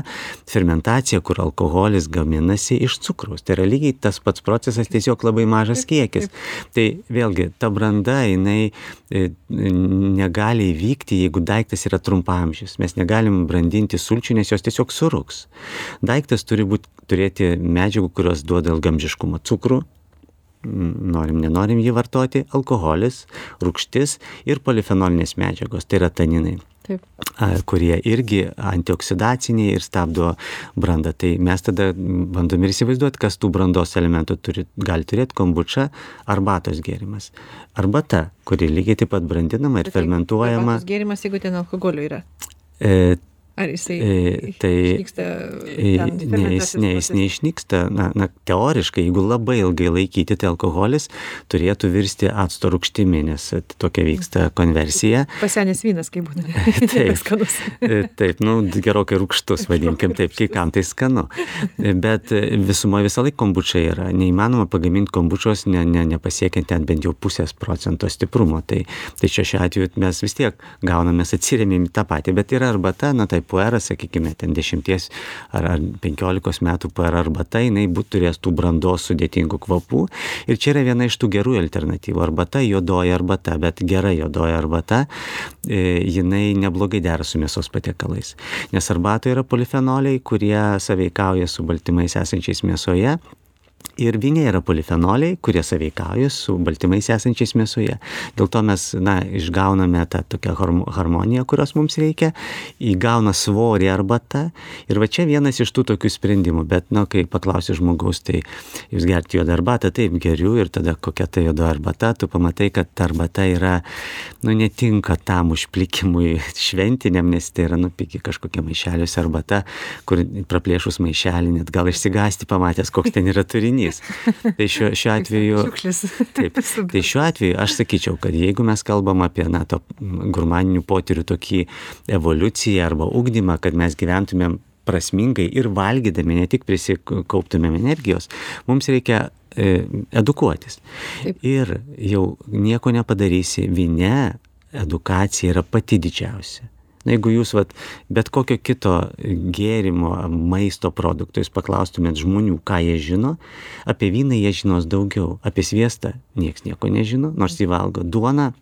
fermentacija, kur alkoholis gal gaminasi iš cukraus. Tai yra lygiai tas pats procesas, tiesiog labai mažas kiekis. Tai vėlgi, ta branda, jinai e, negali įvykti, jeigu daiktas yra trumpamžis. Mes negalim brandinti sulčių, nes jos tiesiog suruks. Daiktas turi būti, turėti medžiagų, kurios duoda ilgamžiškumą. Cukrų, norim, nenorim jį vartoti, alkoholis, rūkštis ir polifenolinės medžiagos, tai yra taninai. Taip. kurie irgi antioksidaciniai ir stabdo brandą. Tai mes tada bandom ir įsivaizduoti, kas tų brandos elementų turi, gali turėti kombuča, arbatos gėrimas. Arbata, kuri lygiai taip pat brandinama ir tai fermentuojama. Arbatos gėrimas, jeigu ten alkoholio yra. E, Ar jisai e, tai, išnyksta? Ne, jis, ne, jis neišnyksta. Na, na, teoriškai, jeigu labai ilgai laikyti, tai alkoholis turėtų virsti acto rūkštimi, nes tokia vyksta konversija. Pasenęs vynas, kaip būna. taip, skanus. E, taip, nu, gerokai rūkštus, vadinkim taip, kai kam tai skanu. Bet visumo visą laiką kombučia yra. Neįmanoma pagaminti kombučios, ne, ne, nepasiekiant ten bent jau pusės procento stiprumo. Tai, tai čia šiuo atveju mes vis tiek gauname, atsirėmėm į tą patį, bet yra arbata, na tai puerą, sakykime, ten 10 ar, ar 15 metų puerą arbata, jinai būt, turės tų brandos sudėtingų kvapų. Ir čia yra viena iš tų gerų alternatyvų. Arbata, juodoji arbata, bet gera juodoji arbata, e, jinai neblogai dera su mėsos patiekalais. Nes arbatoje yra polifenoliai, kurie saveikauja su baltymais esančiais mėsoje Ir vyne yra polifenoliai, kurie sąveikauja su baltymais esančiais mėsoje. Dėl to mes, na, išgauname tą tokią harmoniją, kurios mums reikia, įgauna svorį arbata. Ir va čia vienas iš tų tokių sprendimų. Bet, na, kai paklausi žmogaus, tai jūs gerti juodą arbatą, taip geriu ir tada kokia ta juoda arbata, tu pamatai, kad ta arbata yra, nu, netinka tam užplikimui šventiniam, nes tai yra nupiki kažkokia maišeliuose arbata, kur praplėšus maišelį net gal išsigasti pamatęs, koks ten yra turinys turinys. Tai šiuo, šiuo atveju. Taip, tai šiuo atveju aš sakyčiau, kad jeigu mes kalbam apie na, to gurmaninių potyrių tokį evoliuciją arba ugdymą, kad mes gyventumėm prasmingai ir valgydami, ne tik prisikauptumėm energijos, mums reikia e, edukuotis. Taip. Ir jau nieko nepadarysi, vyne edukacija yra pati didžiausia. Na, jeigu jūs vat, bet kokio kito gėrimo, maisto produkto jūs paklaustumėt žmonių, ką jie žino, apie vyną jie žinos daugiau, apie sviestą nieks nieko nežino, nors jį valgo. Duoną,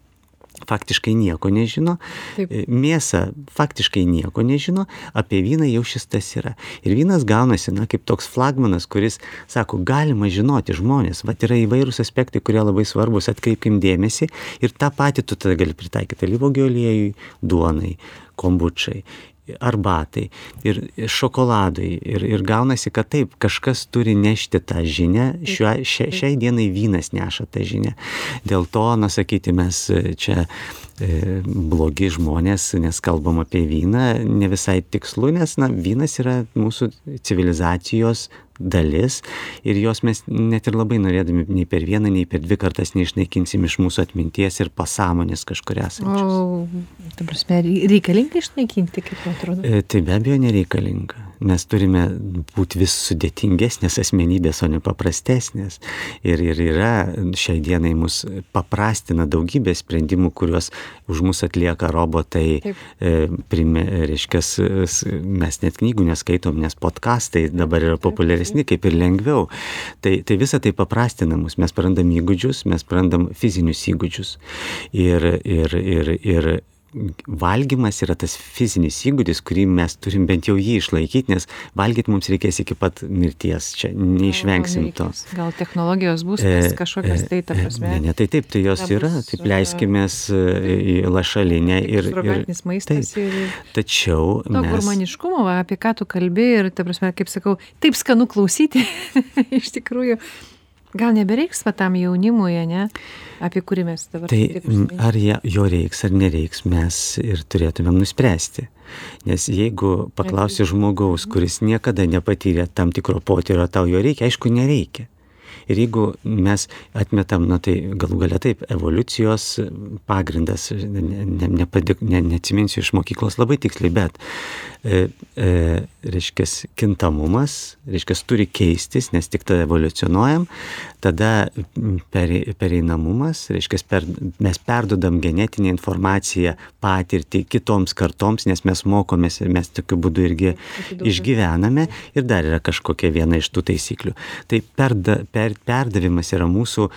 faktiškai nieko nežino, Taip. E, mėsą faktiškai nieko nežino, apie vyną jau šis tas yra. Ir vynas gaunasi, na, kaip toks flagmanas, kuris sako, galima žinoti žmonės, va yra įvairūs aspektai, kurie labai svarbus, atkreipkim dėmesį ir tą patį tu tada gali pritaikyti alyvogio aliejui, duonai, kombučiai arbatai ir šokoladui ir, ir gaunasi, kad taip, kažkas turi nešti tą žinią, Šiuo, šia, šiai dienai vynas neša tą žinią. Dėl to, na sakyti, mes čia e, blogi žmonės, nes kalbam apie vyną, ne visai tikslu, nes na, vynas yra mūsų civilizacijos dalis ir jos mes net ir labai norėdami nei per vieną, nei per dvi kartas neišnaikinsim iš mūsų atminties ir pasąmonės kažkurias. O, ta prasme, reikalinga išnaikinti, kaip atrodo? E, tai be abejo nereikalinga mes turime būti vis sudėtingesnės asmenybės, o ne paprastesnės. Ir, ir yra šiai dienai mus paprastina daugybė sprendimų, kuriuos už mus atlieka robotai. Taip. E, prime, reiškia, mes net knygų neskaitom, nes podkastai dabar yra populiaresni, kaip ir lengviau. Tai, tai visa tai paprastina mus. Mes prarandam įgūdžius, mes prarandam fizinius įgūdžius. Ir, ir, ir, ir valgymas yra tas fizinis įgūdis, kurį mes turim bent jau jį išlaikyti, nes valgyti mums reikės iki pat mirties, čia neišvengsim to. Gal technologijos bus e, kažkokios tai, ta prasme. Ne, ne, tai taip, tai jos yra, taip leiskime į lašalinę ir... ir maistas. Taip, ir... Tačiau... To mes... gurmaniškumo, apie ką tu kalbi ir, ta prasme, kaip sakau, taip skanu klausyti, iš tikrųjų gal nebereiks va tam jaunimui ane apie kurį mes dabar tai ar ją jo reiks ar nereiks mes ir turėtumėm nuspręsti. Nes jeigu paklausi žmogaus kuris niekada nepatyrė tam tikro potyrio tau jo reikia aišku nereikia Ir jeigu mes atmetam, na tai galų galia taip, evoliucijos pagrindas, ne, ne, nepadik, ne, neatsiminsiu iš mokyklos labai tiksliai, bet, e, e, reiškia, kintamumas, reiškia, turi keistis, nes tik tada evoliucionuojam, tada pere, pereinamumas, reiškia, per, mes perdodam genetinę informaciją, patirtį kitoms kartoms, nes mes mokomės ir mes tokiu būdu irgi išgyvename ir dar yra kažkokia viena iš tų taisyklių. Tai perda, per, perdavimas yra mūsų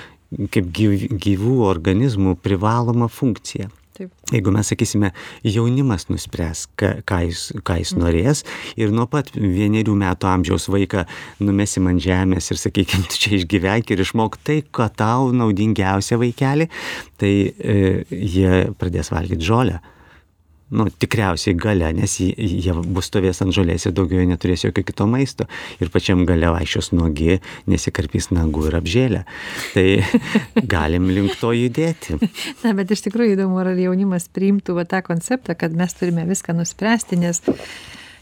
kaip gyvų organizmų privaloma funkcija. Taip. Jeigu mes sakysime, jaunimas nuspręs, ką, ką, jis, ką jis norės ir nuo pat vienerių metų amžiaus vaiką numesim ant žemės ir sakykime, tu čia išgyvenk ir išmok tai, ką tau naudingiausia vaikeli, tai e, jie pradės valgyti žolę nu, tikriausiai gale, nes jie, bus stovės ant žolės ir daugiau jie neturės jokio kito maisto. Ir pačiam gale vaikščios nuogi, nesikarpys nagų ir apžėlę. Tai galim link to judėti. Na, bet iš tikrųjų įdomu, ar jaunimas priimtų va, tą konceptą, kad mes turime viską nuspręsti, nes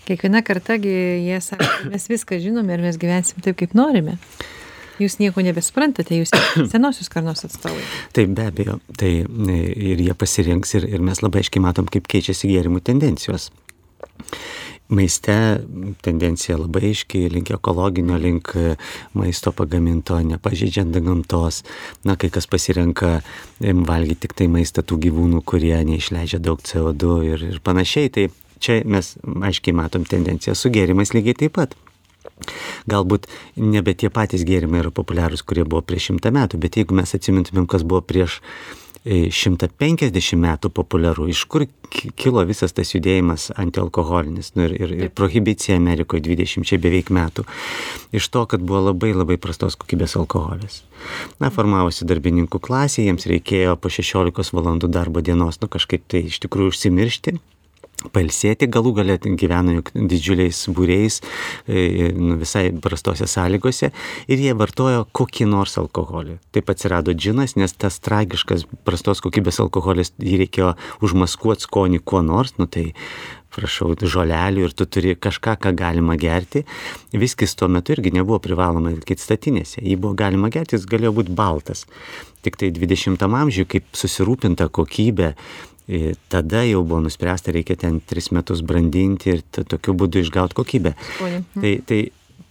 kiekviena kartagi jie sako, mes viską žinome ir mes gyvensim taip, kaip norime jūs nieko nebesuprantate, jūs senosios karnos atstovai. Taip, be abejo. Tai e, ir jie pasirinks ir, ir mes labai aiškiai matom, kaip keičiasi gėrimų tendencijos. Maiste tendencija labai aiškiai link ekologinio, link e, maisto pagaminto, nepažeidžiant gamtos. Na, kai kas pasirenka valgyti tik tai maistą tų gyvūnų, kurie neišleidžia daug CO2 ir, ir panašiai. Tai čia mes aiškiai matom tendenciją su gėrimais lygiai taip pat. Galbūt nebe tie patys gėrimai yra populiarūs, kurie buvo prieš šimtą metų, bet jeigu mes atsimintumėm, kas buvo prieš 150 e, metų populiaru. Iš kur kilo visas tas judėjimas antialkoholinis nu, ir, ir, ir prohibicija Amerikoje 20 beveik metų. Iš to, kad buvo labai labai prastos kokybės alkoholis. Na, formavosi darbininkų klasė, jiems reikėjo po 16 valandų darbo dienos, nu kažkaip tai iš tikrųjų užsimiršti pailsėti, galų galę gyveno juk didžiuliais būriais, e, nu, visai prastose sąlygose ir jie vartojo kokį nors alkoholį. Taip atsirado džinas, nes tas tragiškas prastos kokybės alkoholis jį reikėjo užmaskuoti skonį kuo nors, nu tai prašau, žolelių ir tu turi kažką, ką galima gerti. Viskis tuo metu irgi nebuvo privaloma laikyti statinėse. Jį buvo galima gerti, jis galėjo būti baltas. Tik tai 20-am amžiui, kaip susirūpinta kokybė, tada jau buvo nuspręsta, reikia ten tris metus brandinti ir tokiu būdu išgauti kokybę. Mhm. Tai, tai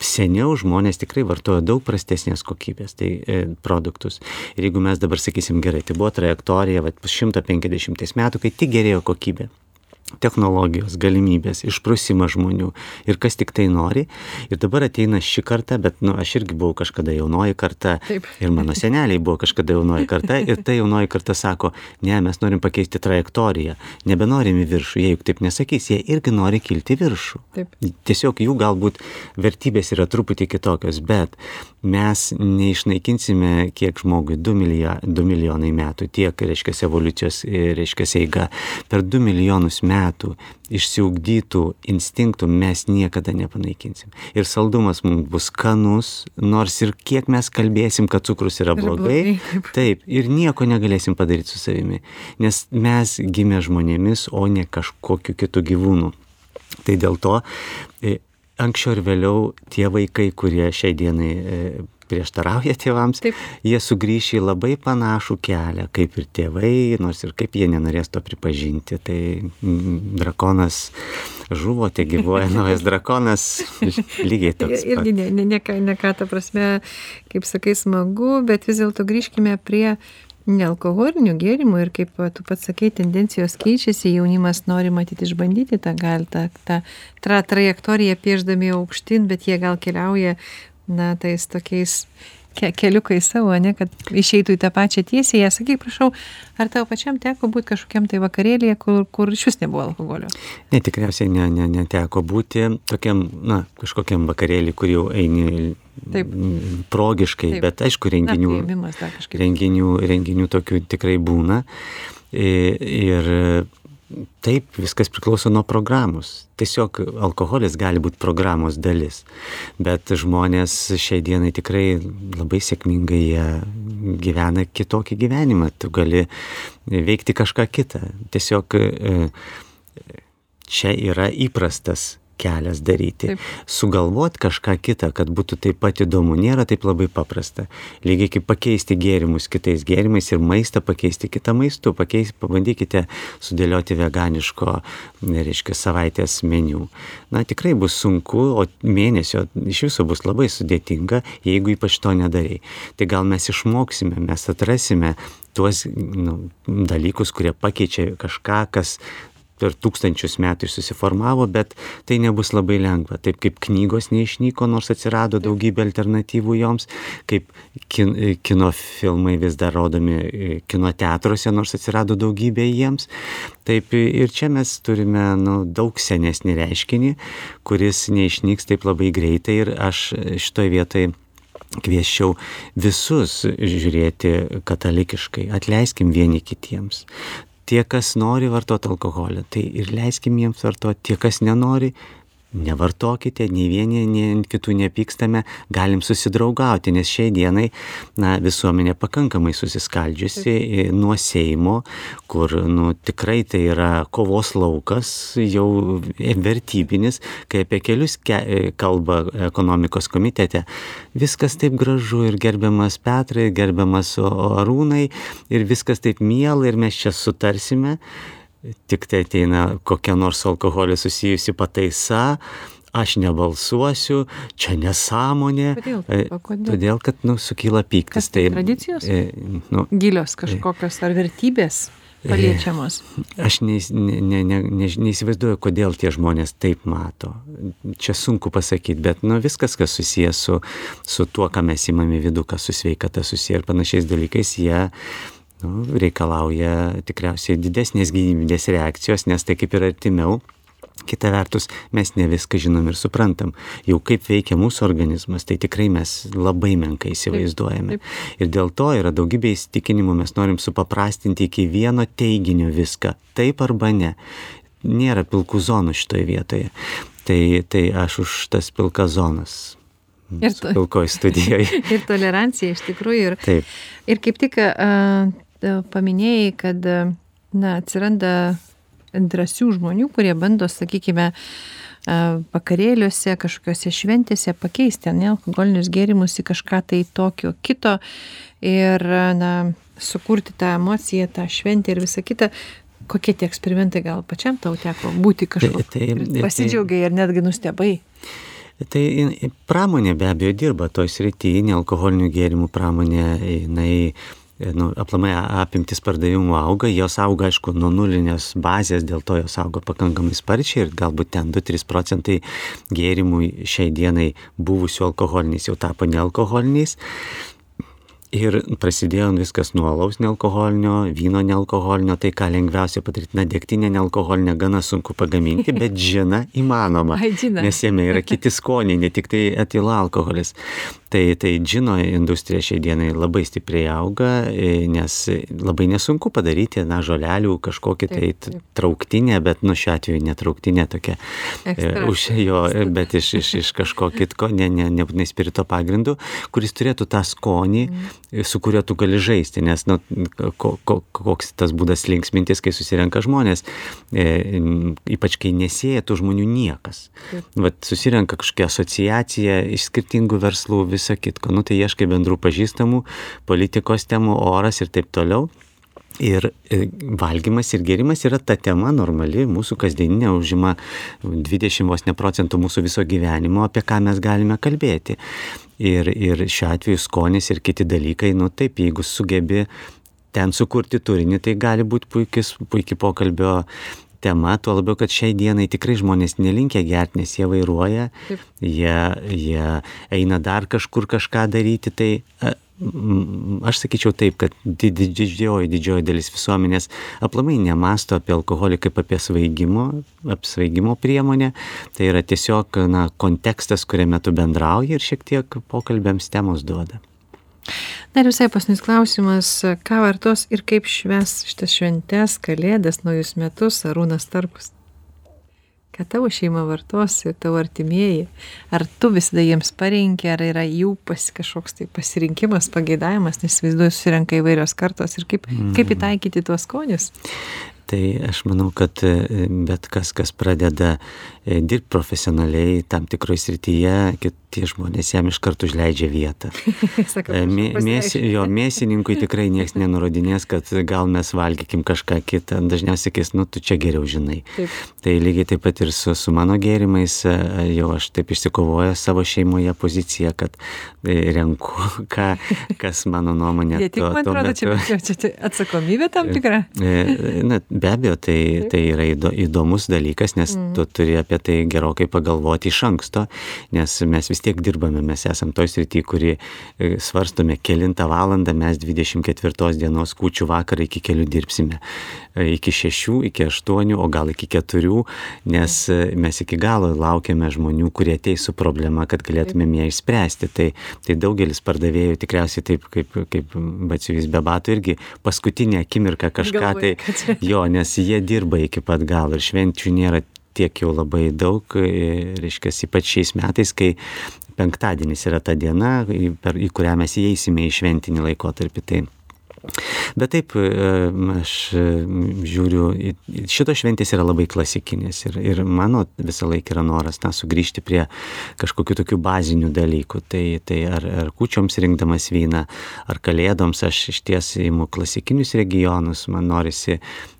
seniau žmonės tikrai vartojo daug prastesnės kokybės tai, e, produktus. Ir jeigu mes dabar sakysim gerai, tai buvo trajektorija, va, 150 metų, kai tik gerėjo kokybė technologijos, galimybės, išprusimas žmonių ir kas tik tai nori. Ir dabar ateina ši karta, bet nu, aš irgi buvau kažkada jaunoji karta Taip. ir mano seneliai buvo kažkada jaunoji karta ir ta jaunoji karta sako, ne, mes norim pakeisti trajektoriją, nebenorim į viršų, jie juk taip nesakys, jie irgi nori kilti viršų. Taip. Tiesiog jų galbūt vertybės yra truputį kitokios, bet mes neišnaikinsime kiek žmogui 2, milija, 2 milijonai metų, tiek, reiškia, evoliucijos, reiškia, eiga. Per 2 milijonus metų išsiugdytų instinktų mes niekada nepanaikinsim. Ir saldumas mums bus skanus, nors ir kiek mes kalbėsim, kad cukrus yra blogai, taip, ir nieko negalėsim padaryti su savimi, nes mes gimė žmonėmis, o ne kažkokiu kitu gyvūnu. Tai dėl to e, anksčiau ir vėliau tie vaikai, kurie šiai dienai e, prieštarauja tėvams, Taip. jie sugrįš į labai panašų kelią, kaip ir tėvai, nors ir kaip jie nenorės to pripažinti. Tai mm, drakonas žuvo, tai gyvoja naujas drakonas, lygiai toks. Irgi ne, ne, ne, ne ką ta prasme, kaip sakai, smagu, bet vis dėlto grįžkime prie nealkoholinių gėrimų ir kaip tu pats sakei, tendencijos keičiasi, jaunimas nori matyti išbandyti tą gal, tą, tą, tą trajektoriją pieždami aukštin, bet jie gal keliauja na tais tokiais ke keliukais savo, ne, kad išeitų į tą pačią tiesiąją. Sakyk, prašau, ar tau pačiam teko būti kažkokiam tai vakarėlėje, kur, kur iš vis nebuvo alkoholio? Ne, tikriausiai ne, ne, neteko būti tokiam, na, kažkokiam vakarėlį, kur jau eini Taip. progiškai, Taip. bet aišku, renginių, na, renginių, renginių tokių tikrai būna. Ir Taip, viskas priklauso nuo programos. Tiesiog alkoholis gali būti programos dalis. Bet žmonės šiai dienai tikrai labai sėkmingai gyvena kitokį gyvenimą. Tu gali veikti kažką kitą. Tiesiog e, čia yra įprastas kelias daryti. Taip. Sugalvot kažką kitą, kad būtų taip pat įdomu, nėra taip labai paprasta. Lygiai kaip pakeisti gėrimus kitais gėrimais ir maistą pakeisti kitą maistu. Pakeis, pabandykite sudėlioti veganiško, reiškia, savaitės meniu. Na, tikrai bus sunku, o mėnesio iš viso bus labai sudėtinga, jeigu ypač to nedarai. Tai gal mes išmoksime, mes atrasime tuos nu, dalykus, kurie pakeičia kažką, kas per tūkstančius metų susiformavo, bet tai nebus labai lengva. Taip kaip knygos neišnyko, nors atsirado daugybė alternatyvų joms, kaip kin, kino filmai vis dar rodomi e, kino teatruose, nors atsirado daugybė jiems. Taip ir čia mes turime nu, daug senesnį reiškinį, kuris neišnyks taip labai greitai ir aš šitoje vietoje kvieščiau visus žiūrėti katalikiškai, atleiskim vieni kitiems tie, kas nori vartoti alkoholį, tai ir leiskim jiems vartoti, tie, kas nenori, nevartokite, nei vieni, nei kitų nepykstame, galim susidraugauti, nes šiai dienai na, visuomenė pakankamai susiskaldžiusi nuo Seimo, kur nu, tikrai tai yra kovos laukas, jau vertybinis, kai apie kelius ke kalba ekonomikos komitete. Viskas taip gražu ir gerbiamas Petrai, gerbiamas Arūnai ir viskas taip miela ir mes čia sutarsime tik tai ateina kokia nors alkoholį susijusi pataisa, aš nebalsuosiu, čia nesąmonė. Kodėl? E, kodėl? Todėl, kad nu, sukyla pyktis. Tai, tradicijos? E, nu, Gilios kažkokios ar vertybės? paliečiamos. Aš neis, ne, ne, ne, ne, neįsivaizduoju, kodėl tie žmonės taip mato. Čia sunku pasakyti, bet nu, viskas, kas susijęs su, su tuo, ką mes įmame vidų, kas su sveikata susiję ir panašiais dalykais, jie nu, reikalauja tikriausiai didesnės gyvybinės reakcijos, nes tai kaip ir artimiau. Kita vertus, mes ne viską žinom ir suprantam. Jau kaip veikia mūsų organizmas, tai tikrai mes labai menkai įsivaizduojame. Ir dėl to yra daugybė įsitikinimų, mes norim supaprastinti iki vieno teiginio viską. Taip arba ne. Nėra pilkų zonų šitoje vietoje. Tai, tai aš už tas pilkas zonas. Ir to, pilkoj studijoje. ir tolerancija iš tikrųjų. Ir, Taip. ir kaip tik uh, paminėjai, kad na, atsiranda drąsių žmonių, kurie bando, sakykime, vakarėliuose, kažkokiuose šventėse pakeisti nealkoholinius gėrimus į kažką tai tokio kito ir na, sukurti tą emociją, tą šventę ir visą kitą. Kokie tie eksperimentai gal pačiam tau teko būti kažkokiu? Tai, tai, pasidžiaugiai ir netgi nustebai. Tai pramonė be abejo dirba toj srityje, nealkoholinių gėrimų pramonė, jinai nu, aplamai apimtis pardavimų auga, jos auga aišku nuo nulinės bazės, dėl to jos auga pakankamai sparčiai ir galbūt ten 2-3 procentai gėrimų šiai dienai buvusių alkoholiniais jau tapo nealkoholiniais. Ir prasidėjo viskas nuo alaus nealkoholinio, vyno nealkoholinio, tai ką lengviausia padaryti, na, degtinė nealkoholinė gana sunku pagaminti, bet žina įmanoma. Ai, žina. Nes jame yra kiti skoniai, ne tik tai etilo alkoholis. Tai, tai džino industrija šiai dienai labai stipriai auga, e, nes labai nesunku padaryti, na, žolelių kažkokį tai trauktinę, bet, nu, šiuo atveju netrauktinė tokia, e, Ekstra. už jo, bet iš, iš, iš kažko kitko, ne, ne, nebūtinai spirito pagrindu, kuris turėtų tą skonį, mm. su kuriuo tu gali žaisti, nes, nu, ko, ko, koks tas būdas linksmintis, kai susirenka žmonės, e, ypač kai nesėja tų žmonių niekas. Vat susirenka kažkokia asociacija iš skirtingų verslų, vis visa kitko. Nu, tai ieškai bendrų pažįstamų, politikos temų, oras ir taip toliau. Ir e, valgymas ir gėrimas yra ta tema normali, mūsų kasdieninė užima 20 vos ne procentų mūsų viso gyvenimo, apie ką mes galime kalbėti. Ir, ir šiuo atveju skonis ir kiti dalykai, nu taip, jeigu sugebi ten sukurti turinį, tai gali būti puikis, puikiai pokalbio tema, tuo labiau, kad šiai dienai tikrai žmonės nelinkia gerti, nes jie vairuoja, jie, jie eina dar kažkur kažką daryti, tai aš sakyčiau taip, kad didžioji, didžioji dalis visuomenės aplamai nemasto apie alkoholį kaip apie svaigimo, apsvaigimo priemonę, tai yra tiesiog na, kontekstas, kuriame tu bendrauji ir šiek tiek pokalbėms temos duoda. Na ir visai pasnis klausimas, ką vartos ir kaip šves šitas šventes, kalėdas, naujus metus, Arūnas Tarkus? Ką tavo šeima vartos ir tavo artimieji? Ar tu visada jiems parinki, ar yra jų pas, kažkoks tai pasirinkimas, pageidavimas, nes vaizduoju, susirenka įvairios kartos ir kaip, kaip įtaikyti tuos skonius? Tai aš manau, kad e, bet kas, kas pradeda e, dirbti profesionaliai tam tikroje srityje, tie žmonės jam iš karto užleidžia vietą. E, Mė, mėsi, jo mėsininkui tikrai niekas nenurodinės, kad gal mes valgykim kažką kitą. Dažniausiai sakys, nu tu čia geriau žinai. Taip. Tai lygiai taip pat ir su, su mano gėrimais, e, jau aš taip išsikovoju savo šeimoje poziciją, kad renku, ką, kas mano nuomonė. Jie tik, man atrodo, čia, čia, čia atsakomybė tam tikra. Na, be abejo, tai, tai yra įdomus dalykas, nes mm. tu turi apie tai gerokai pagalvoti iš anksto, nes mes vis tiek dirbame, mes esam toj srity, kuri e, svarstome kilintą valandą, mes 24 dienos kūčių vakarą iki kelių dirbsime. E, iki 6, iki 8, o gal iki 4, nes e, mes iki galo laukiame žmonių, kurie ateis su problema, kad galėtumėm ją išspręsti. Tai, tai daugelis pardavėjų tikriausiai taip, kaip, kaip batsiuvis be batų, irgi paskutinę akimirką kažką Galvoju, tai jo, nes jie dirba iki pat galo ir švenčių nėra tiek jau labai daug, e, reiškia, ypač šiais metais, kai penktadienis yra ta diena, per, į kurią mes įeisime į šventinį laikotarpį. Tai Bet taip, e, aš e, žiūriu, šitos šventės yra labai klasikinės ir, ir mano visą laiką yra noras na, sugrįžti prie kažkokių tokių bazinių dalykų. Tai, tai ar, ar kučioms rinkdamas vyną, ar kalėdoms aš iš ties įimu klasikinius regionus, man norisi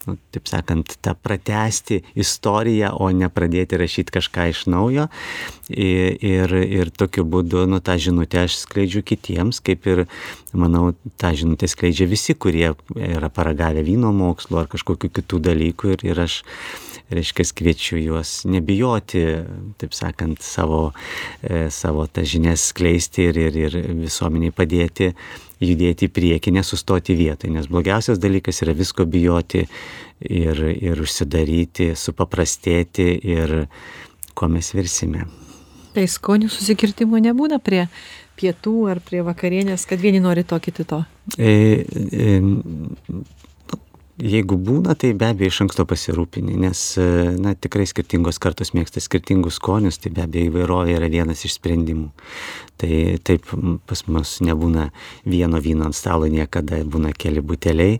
nu, taip sakant, tą pratesti istoriją, o ne pradėti rašyti kažką iš naujo. Ir, ir, ir tokiu būdu, nu, tą žinutę aš skleidžiu kitiems, kaip ir, manau, tą žinutę skleidžia visi, kurie yra paragavę vyno mokslo ar kažkokiu kitų dalykų. Ir, ir aš reiškia, kviečiu juos nebijoti, taip sakant, savo, e, savo tą žinias skleisti ir, ir, ir visuomeniai padėti judėti į priekį, nesustoti vietoje, nes blogiausias dalykas yra visko bijoti ir, ir užsidaryti, supaprastėti ir kuo mes virsime. Tai skonių susikirtimų nebūna prie pietų ar prie vakarienės, kad vieni nori to, kiti to? E, e, Jeigu būna, tai be abejo iš anksto pasirūpini, nes na, tikrai skirtingos kartos mėgsta skirtingus skonius, tai be abejo įvairovė yra vienas iš sprendimų. Tai taip pas mus nebūna vieno vyno ant stalo niekada, būna keli buteliai,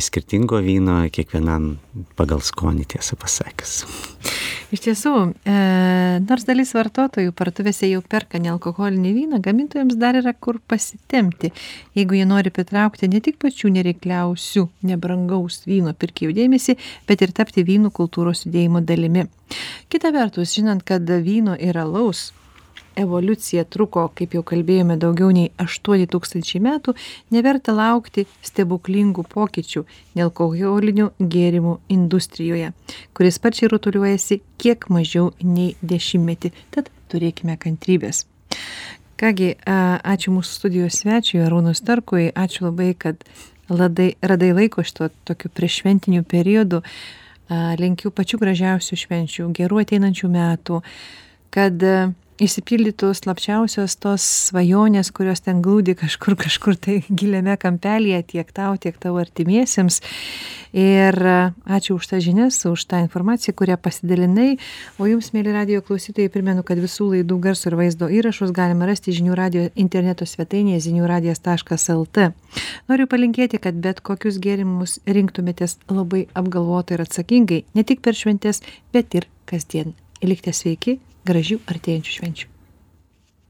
skirtingo vyno kiekvienam pagal skonį tiesą pasakęs. Iš tiesų, e, nors dalis vartotojų parduotuvėse jau perka nealkoholinį vyną, gamintojams dar yra kur pasitemti, jeigu jie nori pritraukti ne tik pačių nereikliausių, nebrangaus vyno pirkėjų dėmesį, bet ir tapti vynų kultūros judėjimo dalimi. Kita vertus, žinant, kad vyno ir alaus evoliucija truko, kaip jau kalbėjome, daugiau nei 8000 metų, neverta laukti stebuklingų pokyčių nealkoholinių gėrimų industrijoje, kuris pačiai rutuliuojasi kiek mažiau nei dešimtmetį. Tad turėkime kantrybės. Kągi, ačiū mūsų studijos svečiui Arūnui Starkui, ačiū labai, kad ladai, radai laiko šito tokiu priešventiniu periodu. Linkiu pačių gražiausių švenčių, gerų ateinančių metų, kad išsipildytų slapčiausios tos svajonės, kurios ten glūdi kažkur, kažkur tai giliame kampelėje tiek tau, tiek tavo artimiesiems. Ir ačiū už tą žinias, už tą informaciją, kurią pasidalinai. O jums, mėly radio klausytojai, primenu, kad visų laidų garso ir vaizdo įrašus galima rasti žinių radio interneto svetainėje ziniųradijas.lt. Noriu palinkėti, kad bet kokius gėrimus rinktumėtės labai apgalvotai ir atsakingai, ne tik per šventės, bet ir kasdien. Likite sveiki, gražių artėjančių švenčių